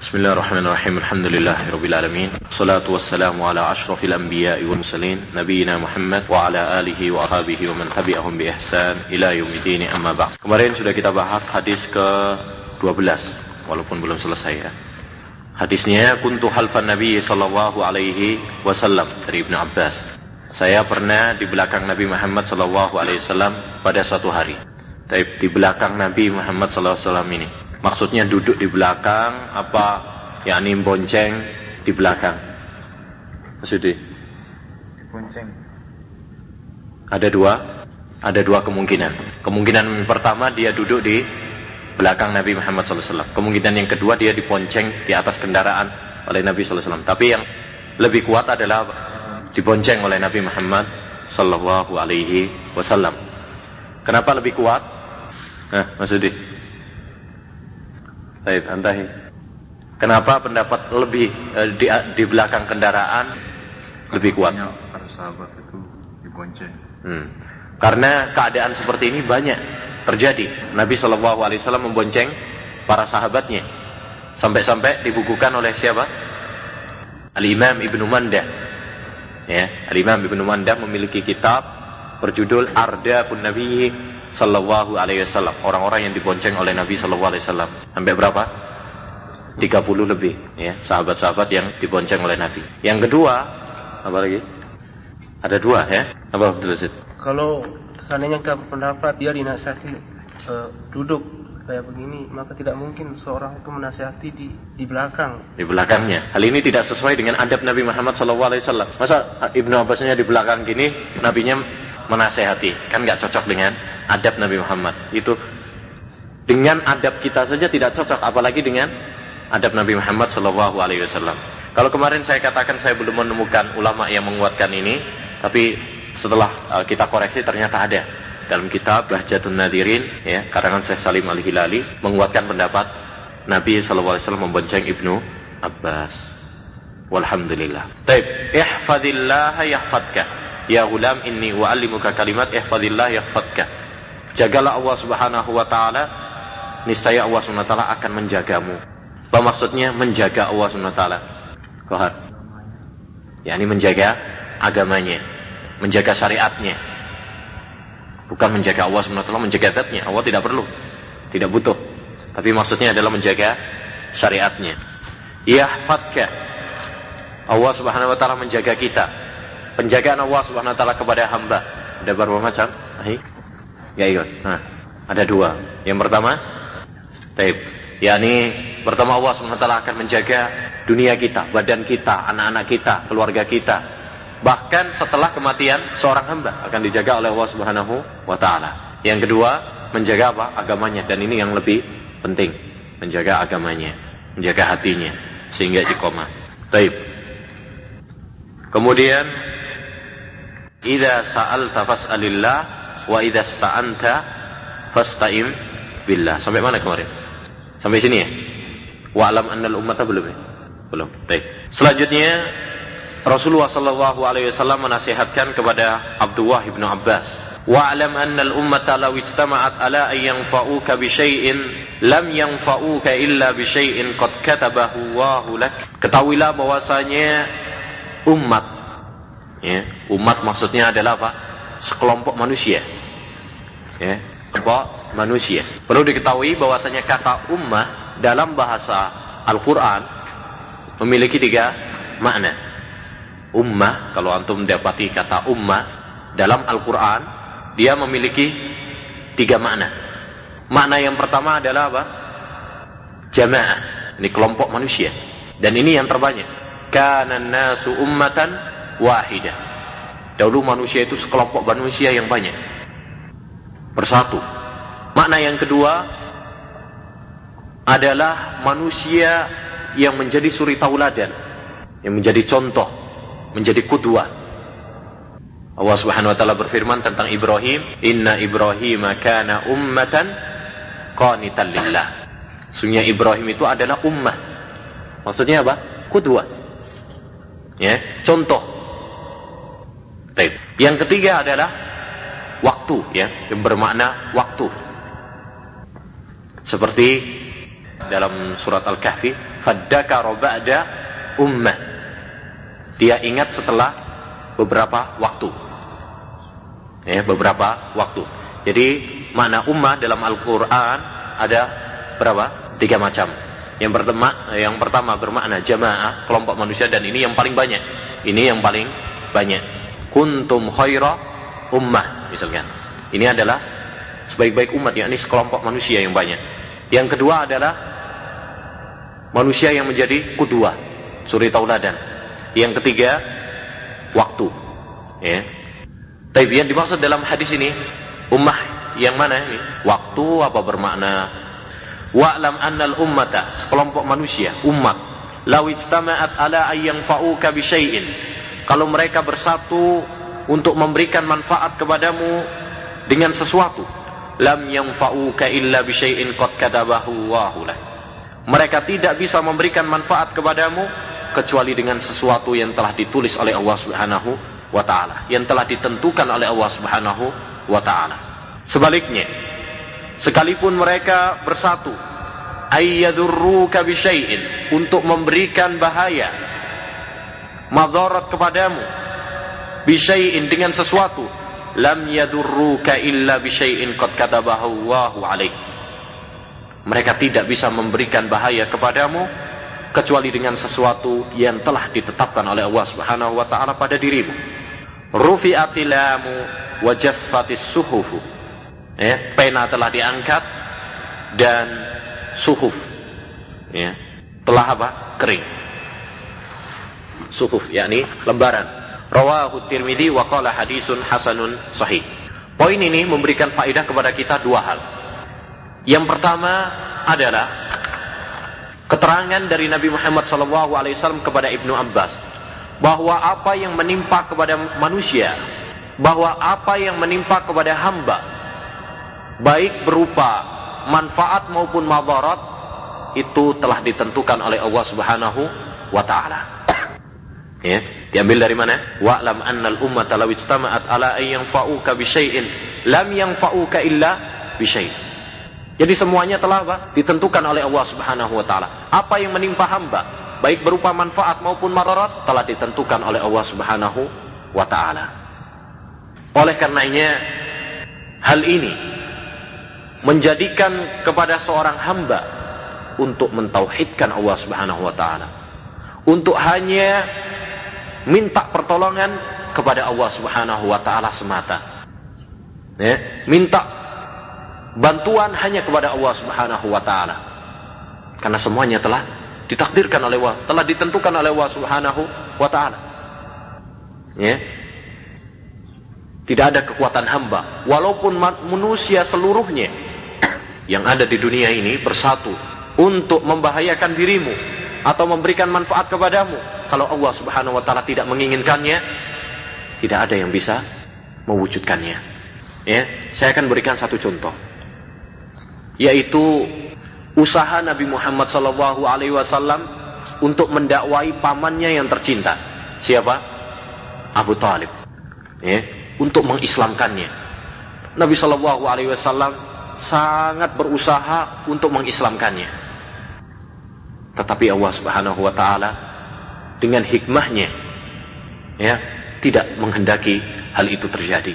Bismillahirrahmanirrahim. Alhamdulillahirabbil alamin. Salatu wassalamu ala asyrafil anbiya'i wal mursalin nabiyina Muhammad wa ala alihi wa ashabihi wa man tabi'ahum bi ihsan ila yaumiddin amma ba'd. Kemarin sudah kita bahas hadis ke-12 walaupun belum selesai ya. Hadisnya kuntu halfan Nabi sallallahu alaihi wasallam dari Ibnu Abbas. Saya pernah di belakang Nabi Muhammad sallallahu alaihi wasallam pada suatu hari. Di belakang Nabi Muhammad sallallahu alaihi wasallam ini. Maksudnya duduk di belakang apa yakni bonceng di belakang. Maksudnya Bonceng. ada dua ada dua kemungkinan. Kemungkinan pertama dia duduk di belakang Nabi Muhammad SAW. Kemungkinan yang kedua dia diponceng di atas kendaraan oleh Nabi SAW. Tapi yang lebih kuat adalah dibonceng oleh Nabi Muhammad Sallallahu Alaihi Wasallam. Kenapa lebih kuat? Nah, maksudnya. Baik, antahi. Kenapa pendapat lebih eh, di, di belakang kendaraan lebih kuat? Para sahabat itu dibonceng. Hmm. Karena keadaan seperti ini banyak terjadi. Nabi Shallallahu Alaihi Wasallam membonceng para sahabatnya sampai-sampai dibukukan oleh siapa? Al Imam Ibnu Mandah. Ya, Al Imam Ibnu Mandah memiliki kitab berjudul Ardafun Nabi Sallallahu Alaihi Wasallam. Orang-orang yang dibonceng oleh Nabi Sallallahu Alaihi Wasallam. Sampai berapa? 30 lebih ya sahabat-sahabat yang dibonceng oleh Nabi. Yang kedua, apa lagi? Ada dua ya. Apa dulu Sid? Kalau seandainya pendapat dia dinasihati eh, duduk kayak begini, maka tidak mungkin seorang itu menasihati di di belakang. di belakangnya. Hal ini tidak sesuai dengan adab Nabi Muhammad SAW. Masa Ibnu Abbasnya di belakang gini, nabinya menasehati, kan nggak cocok dengan adab Nabi Muhammad. Itu dengan adab kita saja tidak cocok, apalagi dengan adab Nabi Muhammad SAW. Kalau kemarin saya katakan saya belum menemukan ulama yang menguatkan ini, tapi setelah uh, kita koreksi ternyata ada dalam kitab Bahjatun Nadirin ya karangan Syekh Salim Al Hilali menguatkan pendapat Nabi SAW membonceng Ibnu Abbas. Walhamdulillah. Taib, ihfadillah yahfadka. Ya gulam inni wa'allimuka kalimat ihfadillah yahfadka. Jagalah Allah Subhanahu wa taala, niscaya Allah Subhanahu wa taala akan menjagamu. Apa maksudnya menjaga Allah Subhanahu wa taala? Kohar. yakni menjaga agamanya, menjaga syariatnya. Bukan menjaga Allah SWT, menjaga zatnya. Allah tidak perlu, tidak butuh. Tapi maksudnya adalah menjaga syariatnya. Yahfadka. Allah Subhanahu wa taala menjaga kita. Penjagaan Allah Subhanahu wa taala kepada hamba ada berapa macam? Ahi? Ya ikut. Nah, ada dua. Yang pertama, taib. yakni pertama Allah taala akan menjaga dunia kita, badan kita, anak-anak kita, keluarga kita, Bahkan setelah kematian seorang hamba akan dijaga oleh Allah Subhanahu wa taala. Yang kedua, menjaga apa? agamanya dan ini yang lebih penting, menjaga agamanya, menjaga hatinya sehingga iqamah. Baik. Kemudian idza sa'alta fas'alillah wa idza sta'anta fasta'in billah. Sampai mana kemarin? Sampai sini ya? Wa'lam annal ummata belum ya? Belum. Baik. Selanjutnya Rasulullah sallallahu alaihi wasallam menasihatkan kepada Abdullah bin Abbas, "Wa'lam anna al-ummata law ijtama'at ala an yanfa'uka bi syai'in lam yanfa'uka illa bi syai'in qad katabahu Allahu lak." Ketahuilah bahwasanya umat ya, umat maksudnya adalah apa? Sekelompok manusia. Ya, kelompok manusia. Perlu diketahui bahwasanya kata ummah dalam bahasa Al-Qur'an memiliki tiga makna ummah, kalau antum mendapati kata ummah dalam Al-Quran, dia memiliki tiga makna. Makna yang pertama adalah apa? Jamaah. Ini kelompok manusia. Dan ini yang terbanyak. Kana nasu ummatan wahidah. Dahulu manusia itu sekelompok manusia yang banyak. Bersatu. Makna yang kedua adalah manusia yang menjadi suri tauladan. Yang menjadi contoh menjadi kudwah. Allah Subhanahu wa taala berfirman tentang Ibrahim, "Inna Ibrahim kana ummatan qanitan lillah." Sungguhnya Ibrahim itu adalah ummah. Maksudnya apa? Kudwah. Ya, contoh. Baik. Yang ketiga adalah waktu ya, yang bermakna waktu. Seperti dalam surat Al-Kahfi Faddakara ba'da ummah. Dia ingat setelah beberapa waktu. Ya, beberapa waktu. Jadi makna ummah dalam Al-Qur'an ada berapa? Tiga macam. Yang pertama, yang pertama bermakna jamaah, kelompok manusia dan ini yang paling banyak. Ini yang paling banyak. Kuntum khaira ummah misalkan. Ini adalah sebaik-baik umat yakni sekelompok manusia yang banyak. Yang kedua adalah manusia yang menjadi kudua, suri tauladan. Yang ketiga waktu. Ya. Tapi yang dimaksud dalam hadis ini ummah yang mana ini? Waktu apa bermakna Wa'lam annal ummata, sekelompok manusia, umat, law ijtama'at ala ayyang fa'uka bi syai'in. Kalau mereka bersatu untuk memberikan manfaat kepadamu dengan sesuatu, lam yanfa'uka illa bi syai'in qad katabahu Allahu Mereka tidak bisa memberikan manfaat kepadamu kecuali dengan sesuatu yang telah ditulis oleh Allah Subhanahu wa taala, yang telah ditentukan oleh Allah Subhanahu wa taala. Sebaliknya, sekalipun mereka bersatu ayyadurruka bisyai'in untuk memberikan bahaya madarat kepadamu bisyai'in dengan sesuatu. Lam yadurruka illa bisyai'in qad katabahu Allahu alaik mereka tidak bisa memberikan bahaya kepadamu kecuali dengan sesuatu yang telah ditetapkan oleh Allah Subhanahu wa taala pada dirimu. Rufi'atilamu wa jaffatis suhufu. Ya, pena telah diangkat dan suhuf. Ya telah apa? Kering suhuf yakni lembaran. Rawahu tirmidzi wa qala hadisun hasanun sahih. Poin ini memberikan faedah kepada kita dua hal. Yang pertama adalah keterangan dari Nabi Muhammad SAW kepada Ibnu Abbas bahwa apa yang menimpa kepada manusia bahwa apa yang menimpa kepada hamba baik berupa manfaat maupun madarat itu telah ditentukan oleh Allah Subhanahu wa taala. Ya, diambil dari mana? Wa'lam annal ummata law ijtama'at ala ay yanfa'uka bi syai'in lam yanfa'uka illa bi syai'. Jadi semuanya telah apa? ditentukan oleh Allah Subhanahu wa taala. Apa yang menimpa hamba, baik berupa manfaat maupun madarat telah ditentukan oleh Allah Subhanahu wa taala. Oleh karenanya hal ini menjadikan kepada seorang hamba untuk mentauhidkan Allah Subhanahu wa taala. Untuk hanya minta pertolongan kepada Allah Subhanahu wa taala semata. Ya, minta bantuan hanya kepada Allah Subhanahu wa taala. Karena semuanya telah ditakdirkan oleh Allah, telah ditentukan oleh Allah Subhanahu wa taala. Ya. Tidak ada kekuatan hamba, walaupun manusia seluruhnya yang ada di dunia ini bersatu untuk membahayakan dirimu atau memberikan manfaat kepadamu kalau Allah Subhanahu wa taala tidak menginginkannya tidak ada yang bisa mewujudkannya. Ya saya akan berikan satu contoh yaitu usaha Nabi Muhammad sallallahu alaihi wasallam untuk mendakwai pamannya yang tercinta. Siapa? Abu Talib. Ya untuk mengislamkannya. Nabi sallallahu alaihi wasallam sangat berusaha untuk mengislamkannya. Tetapi Allah Subhanahu wa taala dengan hikmahnya ya tidak menghendaki hal itu terjadi.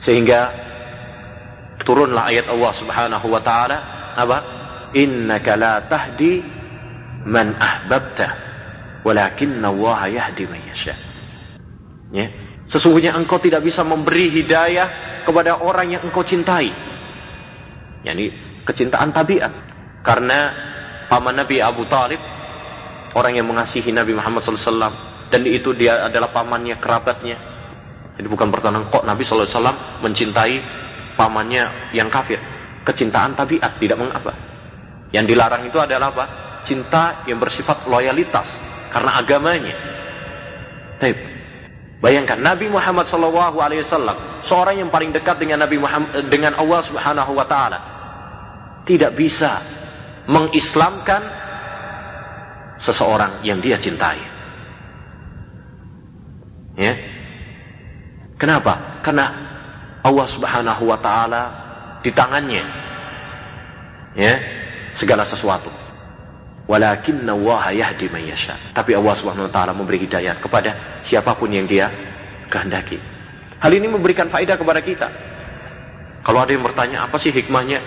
Sehingga turunlah ayat Allah Subhanahu wa taala apa? Innaka la tahdi man ahbabta walakinna Allah yahdi man yasha. Ya. Sesungguhnya engkau tidak bisa memberi hidayah kepada orang yang engkau cintai. Yani kecintaan tabiat. Karena paman Nabi Abu Talib orang yang mengasihi Nabi Muhammad SAW dan itu dia adalah pamannya kerabatnya. Jadi bukan pertanyaan kok Nabi SAW mencintai pamannya yang kafir. Kecintaan tabiat tidak mengapa. Yang dilarang itu adalah apa? Cinta yang bersifat loyalitas karena agamanya. Tapi Bayangkan Nabi Muhammad wasallam, seorang yang paling dekat dengan Nabi Muhammad dengan Allah Subhanahu wa taala, tidak bisa mengislamkan seseorang yang dia cintai. Ya. Kenapa? Karena Allah Subhanahu wa taala di tangannya ya segala sesuatu. Walakinna Allah yahdi man. Tapi Allah Subhanahu wa taala memberi hidayah kepada siapa pun yang Dia kehendaki. Hal ini memberikan faedah kepada kita. Kalau ada yang bertanya, apa sih hikmahnya?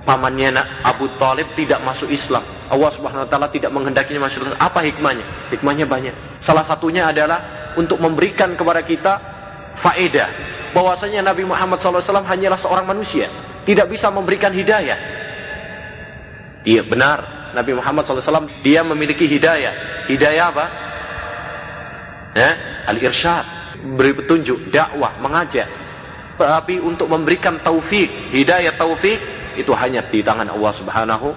Pamannya Abu Talib tidak masuk Islam? Allah Subhanahu wa taala tidak menghendakinya masuk Islam. Apa hikmahnya? Hikmahnya banyak. Salah satunya adalah untuk memberikan kepada kita faedah bahwasanya Nabi Muhammad SAW hanyalah seorang manusia, tidak bisa memberikan hidayah. Dia benar, Nabi Muhammad SAW dia memiliki hidayah. Hidayah apa? Ya, al-irsyad, beri petunjuk, dakwah, mengajak. Tapi untuk memberikan taufik, hidayah taufik itu hanya di tangan Allah Subhanahu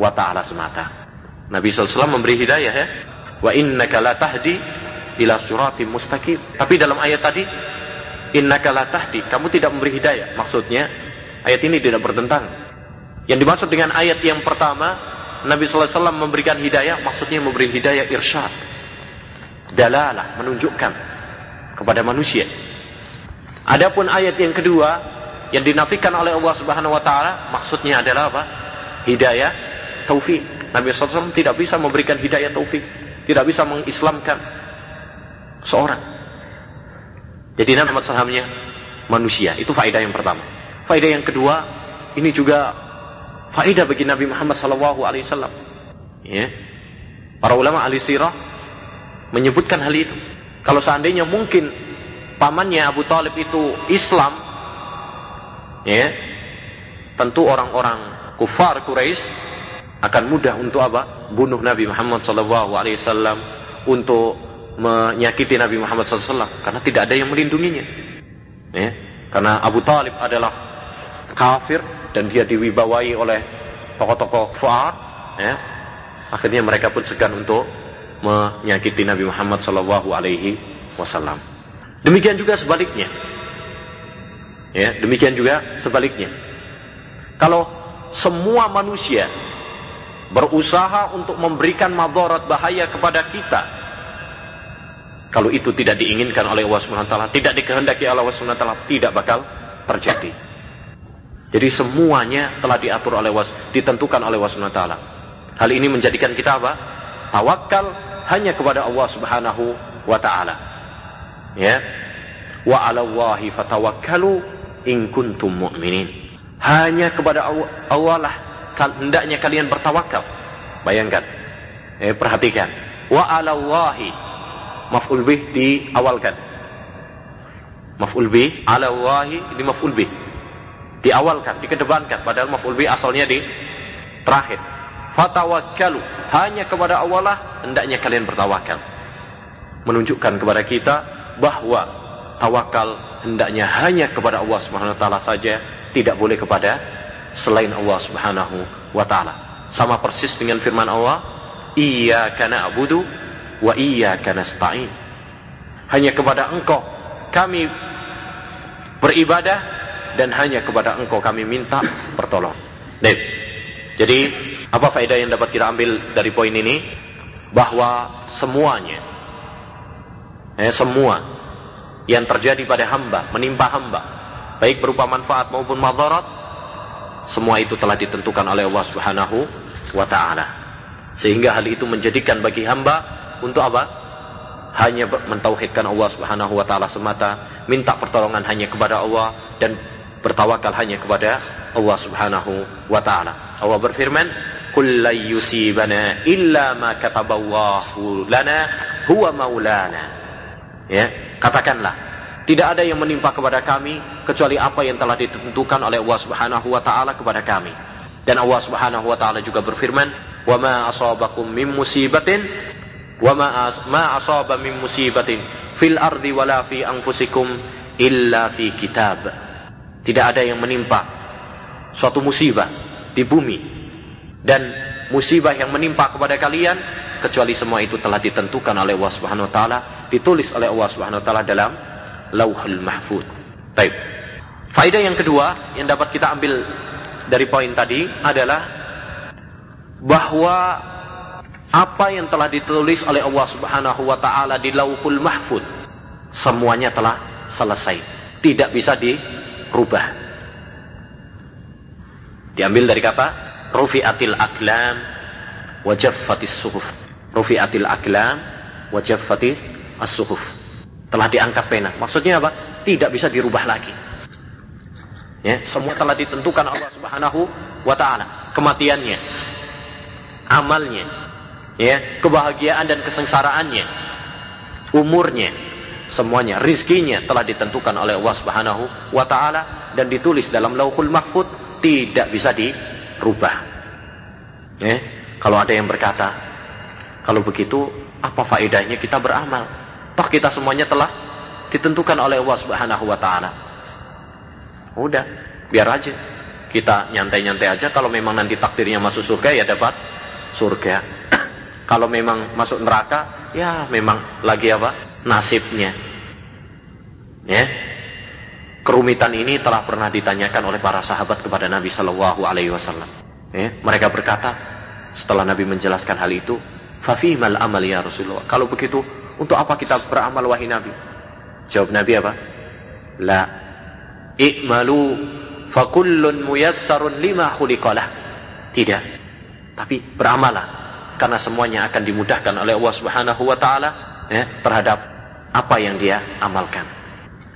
wa taala semata. Nabi SAW memberi hidayah ya. Wa innaka la tahdi ila suratim mustaqim. Tapi dalam ayat tadi innaka la tahdi, kamu tidak memberi hidayah. Maksudnya ayat ini tidak bertentangan. Yang dimaksud dengan ayat yang pertama Nabi SAW memberikan hidayah, maksudnya memberi hidayah irsyad. Dalalah, menunjukkan kepada manusia. Adapun ayat yang kedua, yang dinafikan oleh Allah Subhanahu wa taala, maksudnya adalah apa? Hidayah taufik. Nabi SAW tidak bisa memberikan hidayah taufik, tidak bisa mengislamkan seorang. Jadi Muhammad SAW manusia, itu faedah yang pertama. Faedah yang kedua, ini juga Faidah bagi Nabi Muhammad sallallahu alaihi wasallam. Ya. Para ulama ahli sirah menyebutkan hal itu. Kalau seandainya mungkin pamannya Abu Talib itu Islam, ya, tentu orang-orang kufar Quraisy akan mudah untuk apa? Bunuh Nabi Muhammad wasallam untuk menyakiti Nabi Muhammad SAW karena tidak ada yang melindunginya. Ya. Karena Abu Talib adalah kafir dan dia diwibawai oleh tokoh-tokoh Fuad, ya, akhirnya mereka pun segan untuk menyakiti Nabi Muhammad Wasallam. Demikian juga sebaliknya, ya, demikian juga sebaliknya. Kalau semua manusia berusaha untuk memberikan madarat bahaya kepada kita, kalau itu tidak diinginkan oleh Allah SWT, tidak dikehendaki oleh Allah SWT, tidak bakal terjadi. Jadi semuanya telah diatur oleh was, ditentukan oleh Allah Subhanahu taala. Hal ini menjadikan kita apa? Tawakal hanya kepada Allah Subhanahu wa taala. Ya. Wa 'ala Allahi fatawakkalu in kuntum mu'minin. Hanya kepada Allah lah hendaknya kalian bertawakal. Bayangkan. Eh, perhatikan. Wa 'ala Allahi maf'ul bih diawalkan. Maf'ul bih 'ala Allahi ini maf'ul bih diawalkan, dikedepankan padahal maf'ul bi asalnya di terakhir. Fatawakkalu, hanya kepada Allah lah hendaknya kalian bertawakal. Menunjukkan kepada kita bahwa tawakal hendaknya hanya kepada Allah Subhanahu wa taala saja, tidak boleh kepada selain Allah Subhanahu wa taala. Sama persis dengan firman Allah, "Iyyaka na'budu wa iyyaka nasta'in." Hanya kepada Engkau kami beribadah dan hanya kepada engkau kami minta pertolongan. Jadi apa faedah yang dapat kita ambil dari poin ini? Bahwa semuanya, eh, semua yang terjadi pada hamba, menimpa hamba, baik berupa manfaat maupun madarat, semua itu telah ditentukan oleh Allah Subhanahu wa taala. Sehingga hal itu menjadikan bagi hamba untuk apa? Hanya mentauhidkan Allah Subhanahu wa taala semata, minta pertolongan hanya kepada Allah dan bertawakal hanya kepada Allah Subhanahu wa taala. Allah berfirman, "Qul la yusibana illa ma kataballahu lana huwa maulana." Ya, katakanlah, tidak ada yang menimpa kepada kami kecuali apa yang telah ditentukan oleh Allah Subhanahu wa taala kepada kami. Dan Allah Subhanahu wa taala juga berfirman, "Wa ma asabakum min musibatin wa ma ma asaba min musibatin fil ardi wala fi anfusikum illa fi kitab." Tidak ada yang menimpa suatu musibah di bumi dan musibah yang menimpa kepada kalian kecuali semua itu telah ditentukan oleh Allah Subhanahu wa taala, ditulis oleh Allah Subhanahu wa taala dalam Lauhul Mahfuz. Baik. Faedah yang kedua yang dapat kita ambil dari poin tadi adalah bahwa apa yang telah ditulis oleh Allah Subhanahu wa taala di Lauhul Mahfuz semuanya telah selesai. Tidak bisa di rubah. Diambil dari kata rufi'atil aklam wajaffatis suhuf. Rufi'atil aqlam wajaffatis as-suhuf. Telah diangkat pena. Maksudnya apa? Tidak bisa dirubah lagi. Ya, semua telah ditentukan Allah Subhanahu wa taala. Kematiannya, amalnya, ya, kebahagiaan dan kesengsaraannya, umurnya, semuanya, rizkinya telah ditentukan oleh Allah Subhanahu wa taala dan ditulis dalam Lauhul Mahfud tidak bisa dirubah. Ya, kalau ada yang berkata, kalau begitu apa faedahnya kita beramal? Toh kita semuanya telah ditentukan oleh Allah Subhanahu wa taala. Udah, biar aja. Kita nyantai-nyantai aja kalau memang nanti takdirnya masuk surga ya dapat surga. kalau memang masuk neraka ya memang lagi apa? nasibnya. Ya. Kerumitan ini telah pernah ditanyakan oleh para sahabat kepada Nabi Shallallahu alaihi wasallam. Ya. Mereka berkata setelah Nabi menjelaskan hal itu, "Fafimal amal ya Rasulullah." Kalau begitu, untuk apa kita beramal wahai Nabi? Jawab Nabi apa? La i'malu fakullun muyassarun lima khuliqalah. Tidak. Tapi beramalah karena semuanya akan dimudahkan oleh Allah Subhanahu wa taala ya, terhadap apa yang dia amalkan.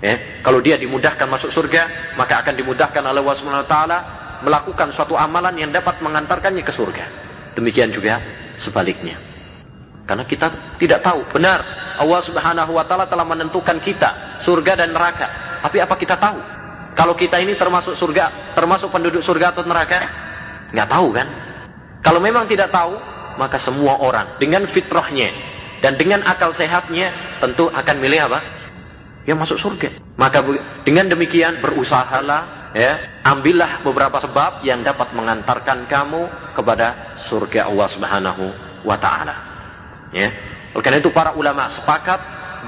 Ya, kalau dia dimudahkan masuk surga, maka akan dimudahkan oleh Allah Subhanahu wa taala melakukan suatu amalan yang dapat mengantarkannya ke surga. Demikian juga sebaliknya. Karena kita tidak tahu benar Allah Subhanahu wa taala telah menentukan kita surga dan neraka. Tapi apa kita tahu? Kalau kita ini termasuk surga, termasuk penduduk surga atau neraka? Nggak tahu kan? Kalau memang tidak tahu, maka semua orang dengan fitrahnya dan dengan akal sehatnya tentu akan milih apa? Ya masuk surga. Maka dengan demikian berusahalah ya, ambillah beberapa sebab yang dapat mengantarkan kamu kepada surga Allah Subhanahu wa taala. Ya. Oleh karena itu para ulama sepakat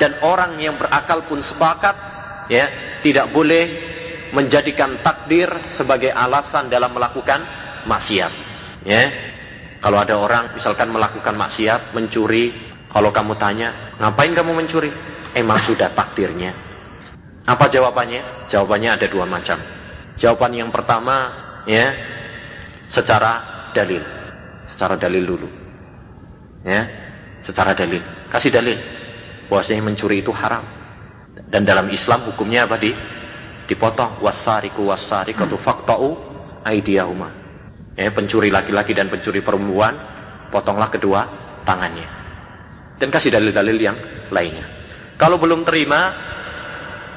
dan orang yang berakal pun sepakat ya, tidak boleh menjadikan takdir sebagai alasan dalam melakukan maksiat. Ya. Kalau ada orang misalkan melakukan maksiat, mencuri, kalau kamu tanya, ngapain kamu mencuri? Emang sudah takdirnya. Apa jawabannya? Jawabannya ada dua macam. Jawaban yang pertama, ya, secara dalil. Secara dalil dulu. Ya, secara dalil. Kasih dalil. Bahwasanya mencuri itu haram. Dan dalam Islam hukumnya apa di? Dipotong. Wasariku wasarikatu fakta'u aidiyahuma. Ya, pencuri laki-laki dan pencuri perempuan, potonglah kedua tangannya. Dan kasih dalil-dalil yang lainnya. Kalau belum terima,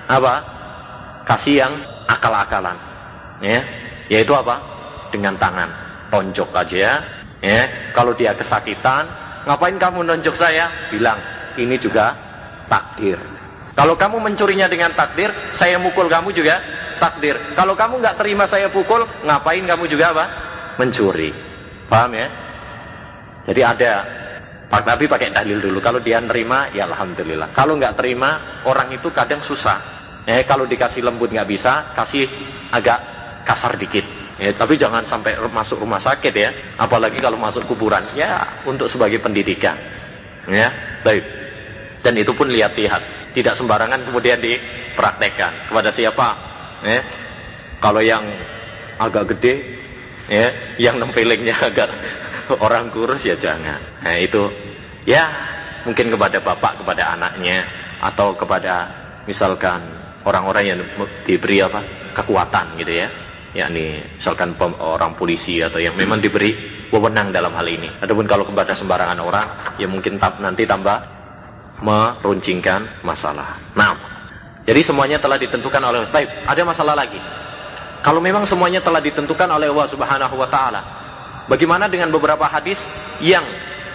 apa? Kasih yang akal-akalan. Ya, yaitu apa? Dengan tangan. Tonjok aja ya. Kalau dia kesakitan, ngapain kamu nonjok saya? Bilang, ini juga takdir. Kalau kamu mencurinya dengan takdir, saya mukul kamu juga takdir. Kalau kamu nggak terima saya pukul, ngapain kamu juga apa? Mencuri. Paham ya? Jadi ada Pak Nabi pakai dalil dulu. Kalau dia nerima, ya alhamdulillah. Kalau nggak terima, orang itu kadang susah. Eh, kalau dikasih lembut nggak bisa, kasih agak kasar dikit. Ya, tapi jangan sampai masuk rumah sakit ya. Apalagi kalau masuk kuburan. Ya, untuk sebagai pendidikan. Ya, baik. Dan itu pun lihat-lihat. Tidak sembarangan kemudian dipraktekkan. Kepada siapa? Ya. Kalau yang agak gede, ya, yang nempelingnya agak orang kurus ya jangan. Nah itu ya mungkin kepada bapak, kepada anaknya atau kepada misalkan orang-orang yang diberi apa kekuatan gitu ya. Yakni misalkan orang polisi atau yang memang diberi wewenang dalam hal ini. Adapun kalau kepada sembarangan orang ya mungkin nanti tambah meruncingkan masalah. Nah, jadi semuanya telah ditentukan oleh Taib. Ada masalah lagi. Kalau memang semuanya telah ditentukan oleh Allah Subhanahu wa taala, Bagaimana dengan beberapa hadis yang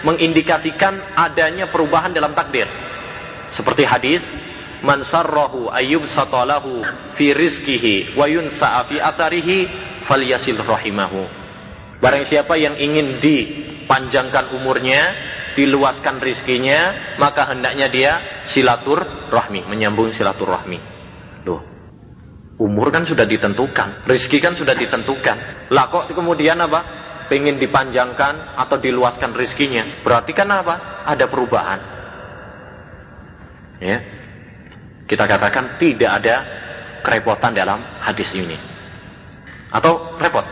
mengindikasikan adanya perubahan dalam takdir? Seperti hadis Man sarrahu ayyub satalahu fi rizkihi wa yunsa'a fi atarihi falyasil rahimahu. Barang siapa yang ingin dipanjangkan umurnya, diluaskan rizkinya, maka hendaknya dia silatur rahmi, menyambung silatur rahmi. Tuh. Umur kan sudah ditentukan, rizki kan sudah ditentukan. Lah kok kemudian apa? pengen dipanjangkan atau diluaskan rizkinya. Berarti kan apa? Ada perubahan. Ya. Kita katakan tidak ada kerepotan dalam hadis ini. Atau repot?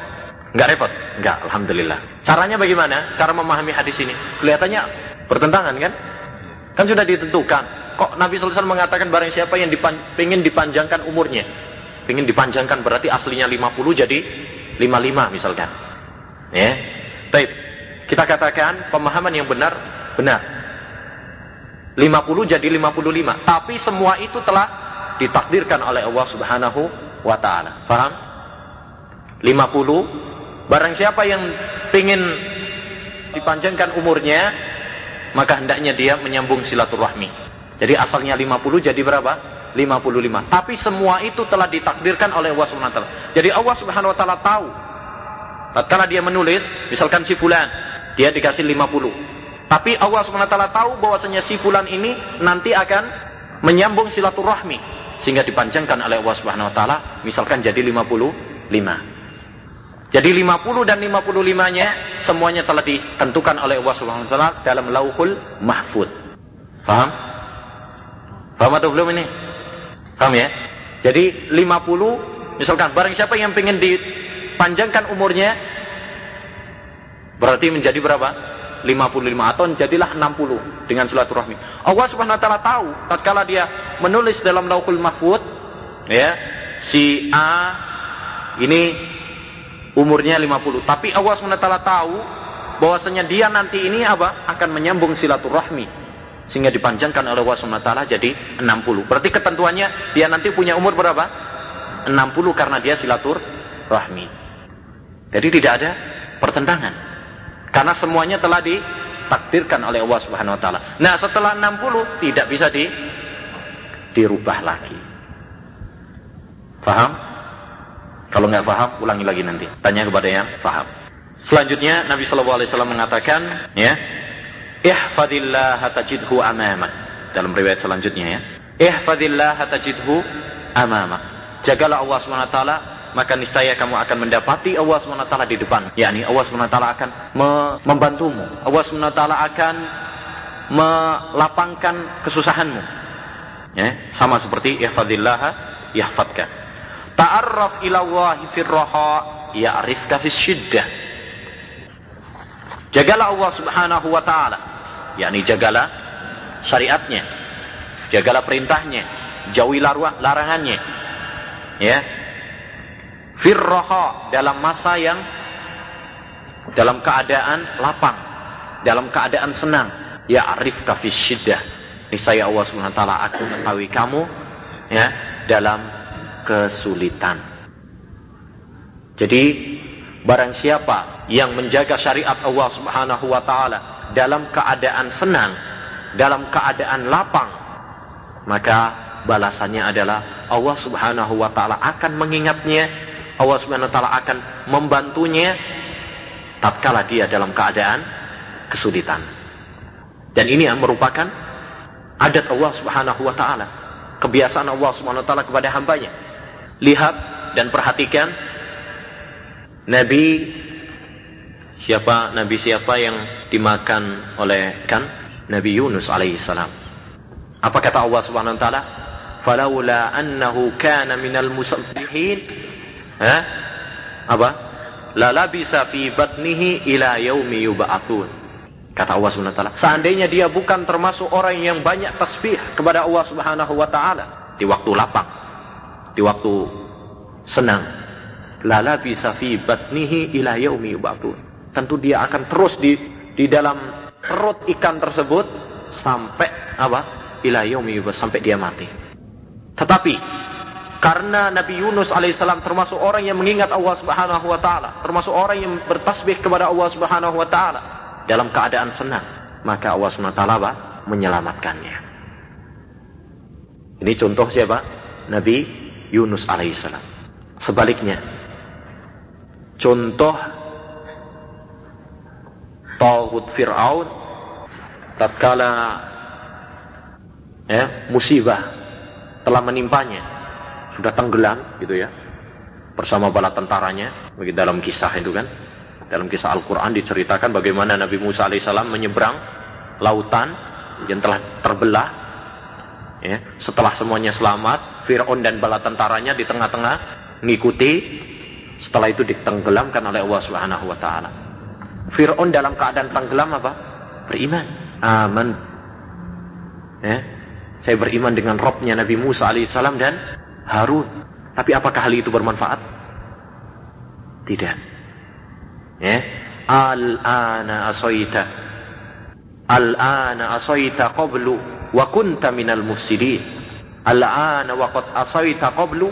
Enggak repot? Enggak, alhamdulillah. Caranya bagaimana? Cara memahami hadis ini. Kelihatannya bertentangan kan? Kan sudah ditentukan. Kok Nabi wasallam mengatakan barang siapa yang dipan, pengen dipanjangkan umurnya, pengen dipanjangkan berarti aslinya 50 jadi 55 misalkan. Ya. Baik. Kita katakan pemahaman yang benar benar. 50 jadi 55. Tapi semua itu telah ditakdirkan oleh Allah Subhanahu wa taala. Paham? 50 barang siapa yang ingin dipanjangkan umurnya maka hendaknya dia menyambung silaturahmi. Jadi asalnya 50 jadi berapa? 55. Tapi semua itu telah ditakdirkan oleh Allah Subhanahu wa taala. Jadi Allah Subhanahu wa taala tahu tatkala dia menulis misalkan si fulan dia dikasih 50. Tapi Allah taala tahu bahwasanya si fulan ini nanti akan menyambung silaturahmi sehingga dipanjangkan oleh Allah Subhanahu wa taala misalkan jadi 55. Jadi 50 dan 55-nya semuanya telah ditentukan oleh Allah Subhanahu wa taala dalam Lauhul Mahfud. Paham? Paham atau belum ini? Paham ya? Jadi 50 misalkan barang siapa yang ingin dipanjangkan umurnya berarti menjadi berapa? 55 atau jadilah 60 dengan silaturahmi. Allah Subhanahu wa taala tahu tatkala dia menulis dalam Lauhul Mahfud ya, si A ini umurnya 50. Tapi Allah SWT tahu bahwasanya dia nanti ini apa? Akan menyambung silaturahmi sehingga dipanjangkan oleh Allah SWT jadi 60. Berarti ketentuannya dia nanti punya umur berapa? 60 karena dia silaturahmi. Jadi tidak ada pertentangan. Karena semuanya telah ditakdirkan oleh Allah Subhanahu wa taala. Nah, setelah 60 tidak bisa di dirubah lagi. Faham? Kalau nggak paham, ulangi lagi nanti. Tanya kepada yang paham. Selanjutnya Nabi Shallallahu Alaihi Wasallam mengatakan, ya, ihfadillah tajidhu amama. Dalam riwayat selanjutnya ya, ihfadillah tajidhu amama. Jagalah Allah swt, maka niscaya kamu akan mendapati Allah swt di depan. yakni Allah swt akan membantumu. Allah swt akan melapangkan kesusahanmu. Ya, sama seperti ihfadillah yahfadka. Ta'arraf ila Allahi fir raha ya'rifka fis. Jagalah Allah Subhanahu wa taala, yakni jagalah syariatnya, jagalah perintahnya, jauhi larangannya. Ya. Fir raha dalam masa yang dalam keadaan lapang, dalam keadaan senang, ya'rifka fis syiddah. Niscaya Allah Subhanahu wa taala akan mengetahui kamu ya dalam kesulitan. Jadi barang siapa yang menjaga syariat Allah Subhanahu wa taala dalam keadaan senang, dalam keadaan lapang, maka balasannya adalah Allah Subhanahu wa taala akan mengingatnya, Allah Subhanahu wa taala akan membantunya tatkala dia dalam keadaan kesulitan. Dan ini yang merupakan adat Allah Subhanahu wa taala, kebiasaan Allah Subhanahu wa taala kepada hambanya. Lihat dan perhatikan Nabi siapa Nabi siapa yang dimakan oleh kan? Nabi Yunus alaihissalam apa kata Allah subhanahu wa taala? Falaula annahu kana minal musabbihin ha apa la labisa fi batnihi ila yaumi yub'atsun kata Allah subhanahu wa seandainya dia bukan termasuk orang yang banyak tasbih kepada Allah subhanahu wa taala di waktu lapang di waktu senang. Lala bisa fi batnihi ila yaumi yub'atsun. Tentu dia akan terus di di dalam perut ikan tersebut sampai apa? Ila yaumi sampai dia mati. Tetapi karena Nabi Yunus alaihissalam termasuk orang yang mengingat Allah Subhanahu wa taala, termasuk orang yang bertasbih kepada Allah Subhanahu wa taala dalam keadaan senang, maka Allah Subhanahu wa taala menyelamatkannya. Ini contoh siapa? Nabi Yunus alaihissalam. Sebaliknya, contoh Tawud Fir'aun tatkala ya, musibah telah menimpanya, sudah tenggelam gitu ya, bersama bala tentaranya, begitu dalam kisah itu kan, dalam kisah Al-Quran diceritakan bagaimana Nabi Musa alaihissalam menyeberang lautan yang telah terbelah ya, setelah semuanya selamat Fir'aun dan bala tentaranya di tengah-tengah mengikuti Setelah itu ditenggelamkan oleh Allah Subhanahu wa taala. Firaun dalam keadaan tenggelam apa? Beriman. Aman. Ya. Saya beriman dengan Robnya Nabi Musa alaihissalam dan Harun. Tapi apakah hal itu bermanfaat? Tidak. Ya. Al-ana asoita. Al-ana asoita qablu wa kunta minal mufsidin. Al-ana wa qad asoita qablu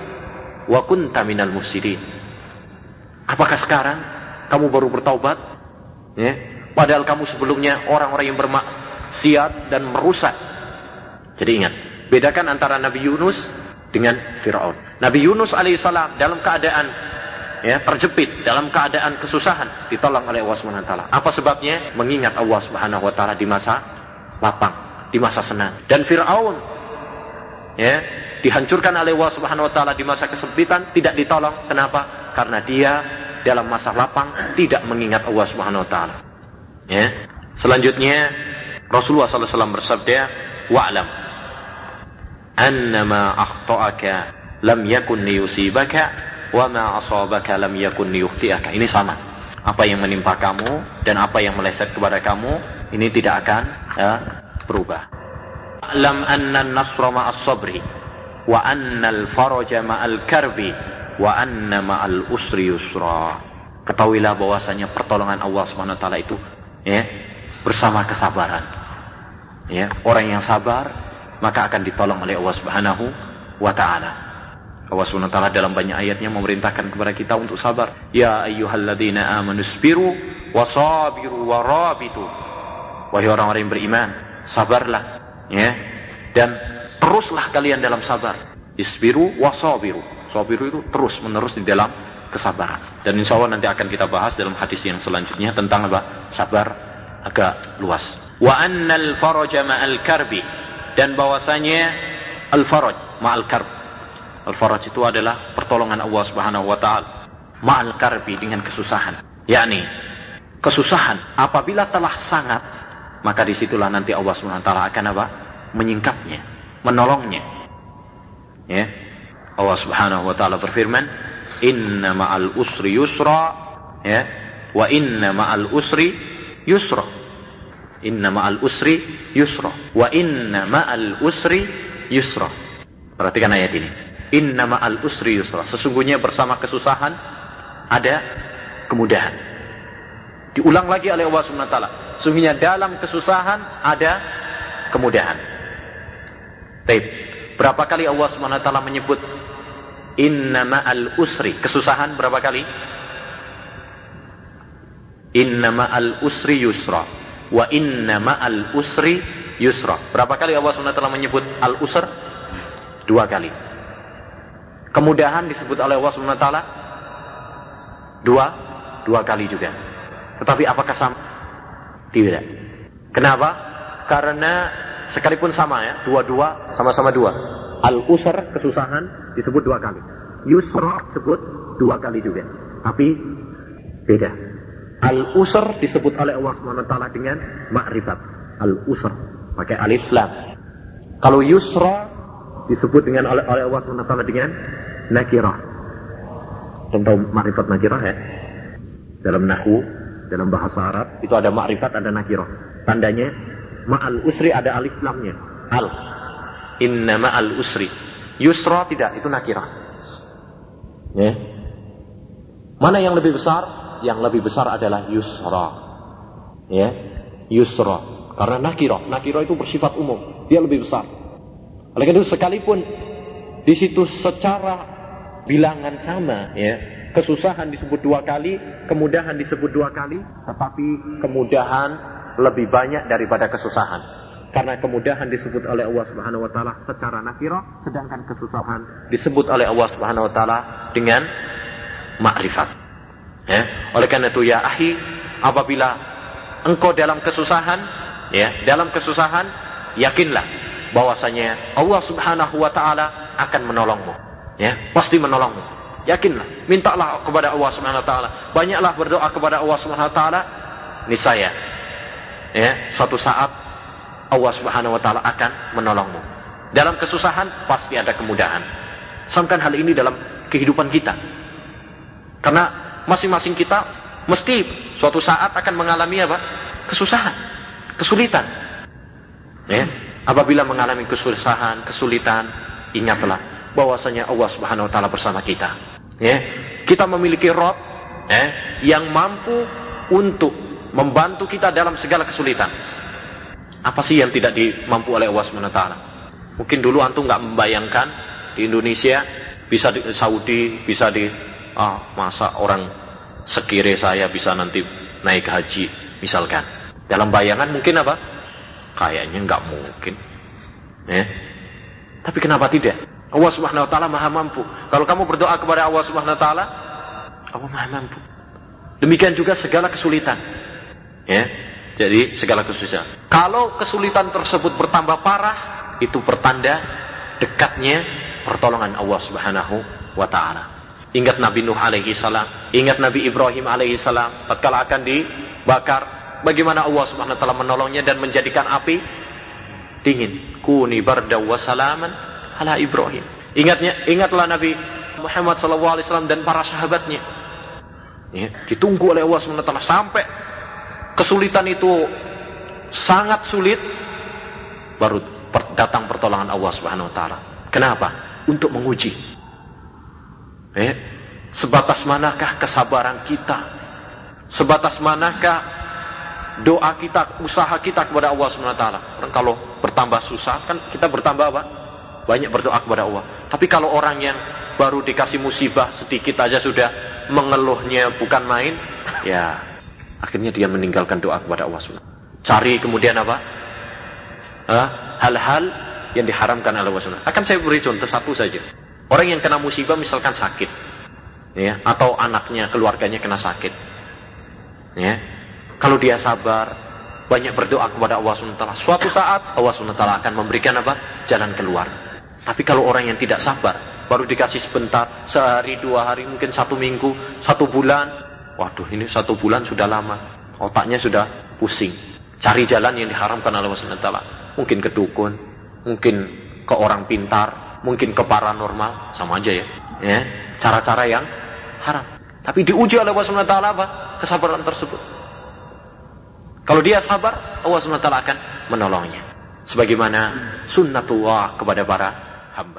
wa kunta minal mufsidin. Apakah sekarang kamu baru bertaubat? Ya. Padahal kamu sebelumnya orang-orang yang bermaksiat dan merusak. Jadi ingat, bedakan antara Nabi Yunus dengan Firaun. Nabi Yunus alaihissalam dalam keadaan ya terjepit dalam keadaan kesusahan ditolong oleh Allah Subhanahu wa taala. Apa sebabnya? Mengingat Allah Subhanahu wa taala di masa lapang, di masa senang. Dan Firaun ya dihancurkan oleh Allah Subhanahu wa taala di masa kesempitan tidak ditolong. Kenapa? Karena dia dalam masa lapang tidak mengingat Allah Subhanahu wa taala. Ya. Selanjutnya Rasulullah SAW bersabda, "Wa'lam annama akhta'aka lam yakun liyusibaka wa ma asabaka lam yakun liyukhti'aka." Ini sama. Apa yang menimpa kamu dan apa yang meleset kepada kamu ini tidak akan ya, berubah. Alam anna an-nasra ma'as sabri wa anna al-faraja ma'al karbi wa anna ma'al usri yusra. Ketahuilah bahwasanya pertolongan Allah Subhanahu wa taala itu ya bersama kesabaran. Ya, orang yang sabar maka akan ditolong oleh Allah Subhanahu wa taala. Allah Subhanahu dalam banyak ayatnya memerintahkan kepada kita untuk sabar. Ya ayyuhalladzina amanu sabiru wasabiru warabitu. Wahai orang-orang yang beriman, sabarlah ya dan teruslah kalian dalam sabar. Isbiru wasabiru. Sabiru itu terus menerus di dalam kesabaran. Dan insya Allah nanti akan kita bahas dalam hadis yang selanjutnya tentang apa? Sabar agak luas. Wa annal faraja ma'al karbi. Dan bahwasanya al-faraj ma'al karb. Al-faraj itu adalah pertolongan Allah Subhanahu wa taala ma'al karbi dengan kesusahan. yakni kesusahan apabila telah sangat maka di situlah nanti Allah Subhanahu wa taala akan apa? menyingkapnya, menolongnya. Ya. Allah Subhanahu wa taala berfirman, "Inna ma'al usri yusra." Ya. Wa inna ma'al usri yusra. Inna ma'al usri yusra. Wa inna ma'al usri yusra. Perhatikan ayat ini. Inna ma'al usri yusra. Sesungguhnya bersama kesusahan ada kemudahan. Diulang lagi oleh Allah Subhanahu wa taala. Sesungguhnya dalam kesusahan ada kemudahan. Baik. Berapa kali Allah Subhanahu wa taala menyebut inna ma'al usri, kesusahan berapa kali? Inna ma'al usri yusra wa inna ma'al usri yusra. Berapa kali Allah wa taala menyebut al usr? Dua kali. Kemudahan disebut oleh Allah taala dua dua kali juga. Tetapi apakah sama? Tidak. Kenapa? Karena sekalipun sama ya, dua-dua sama-sama dua. Al-usr kesusahan disebut dua kali. Yusra disebut dua kali juga. Tapi beda. Al-usr disebut oleh Allah SWT dengan ma'rifat. Al-usr pakai alif lam. Kalau yusra disebut dengan oleh, Allah SWT dengan nakirah. Tahu ma'rifat nakirah ya? Dalam nahu, dalam bahasa Arab itu ada ma'rifat, ada nakirah. Tandanya ma'al usri ada alif lamnya. Al. Inna ma'al usri. Yusra tidak, itu nakirah. Ya. Mana yang lebih besar? Yang lebih besar adalah yusra. Ya. Yusra. Karena nakirah. Nakirah itu bersifat umum. Dia lebih besar. Oleh karena itu sekalipun di situ secara bilangan sama ya kesusahan disebut dua kali, kemudahan disebut dua kali, tetapi kemudahan lebih banyak daripada kesusahan. Karena kemudahan disebut oleh Allah Subhanahu wa taala secara nakirah, sedangkan kesusahan disebut oleh Allah Subhanahu wa taala dengan makrifat. Ya, oleh karena itu ya ahi, apabila engkau dalam kesusahan, ya, dalam kesusahan, yakinlah bahwasanya Allah Subhanahu wa taala akan menolongmu. Ya, pasti menolongmu. Yakinlah, mintalah kepada Allah Subhanahu wa taala. Banyaklah berdoa kepada Allah Subhanahu wa taala. Niscaya ya, suatu saat Allah Subhanahu wa taala akan menolongmu. Dalam kesusahan pasti ada kemudahan. Samkan hal ini dalam kehidupan kita. Karena masing-masing kita mesti suatu saat akan mengalami apa? Kesusahan, kesulitan. Ya, apabila mengalami kesusahan, kesulitan, ingatlah bahwasanya Allah Subhanahu wa taala bersama kita. Ya, kita memiliki Rob ya, yang mampu untuk membantu kita dalam segala kesulitan. Apa sih yang tidak dimampu oleh Allah Subhanahu wa taala? Mungkin dulu antum nggak membayangkan di Indonesia bisa di Saudi, bisa di ah, masa orang sekire saya bisa nanti naik haji misalkan. Dalam bayangan mungkin apa? Kayaknya nggak mungkin. Ya. Tapi kenapa tidak? Allah Subhanahu wa taala Maha mampu. Kalau kamu berdoa kepada Allah Subhanahu wa taala, Allah Maha mampu. Demikian juga segala kesulitan. Ya. Jadi segala kesulitan. Kalau kesulitan tersebut bertambah parah, itu pertanda dekatnya pertolongan Allah Subhanahu wa taala. Ingat Nabi Nuh alaihi salam, ingat Nabi Ibrahim alaihi salam tatkala akan dibakar, bagaimana Allah Subhanahu wa taala menolongnya dan menjadikan api dingin. Kuni barda wa salaman ala Ibrahim. Ingatnya, ingatlah Nabi Muhammad SAW dan para sahabatnya. Ya, ditunggu oleh Allah SWT sampai kesulitan itu sangat sulit, baru datang pertolongan Allah Subhanahu Wa Taala. Kenapa? Untuk menguji. Ya, sebatas manakah kesabaran kita? Sebatas manakah doa kita, usaha kita kepada Allah Subhanahu Wa Taala? Kalau bertambah susah kan kita bertambah apa? banyak berdoa kepada Allah. Tapi kalau orang yang baru dikasih musibah sedikit aja sudah mengeluhnya bukan main, ya akhirnya dia meninggalkan doa kepada Allah SWT. Cari kemudian apa? Hal-hal yang diharamkan oleh Allah SWT. Akan saya beri contoh satu saja. Orang yang kena musibah misalkan sakit, ya, atau anaknya, keluarganya kena sakit, ya, kalau dia sabar, banyak berdoa kepada Allah SWT. Suatu saat Allah SWT akan memberikan apa? Jalan keluar. Tapi kalau orang yang tidak sabar, baru dikasih sebentar, sehari, dua hari, mungkin satu minggu, satu bulan. Waduh, ini satu bulan sudah lama. Otaknya sudah pusing. Cari jalan yang diharamkan oleh Allah SWT. Mungkin ke dukun, mungkin ke orang pintar, mungkin ke paranormal, sama aja ya. ya cara-cara yang haram. Tapi diuji oleh Allah SWT apa? Kesabaran tersebut. Kalau dia sabar, Allah SWT akan menolongnya. Sebagaimana sunnatullah kepada para hamba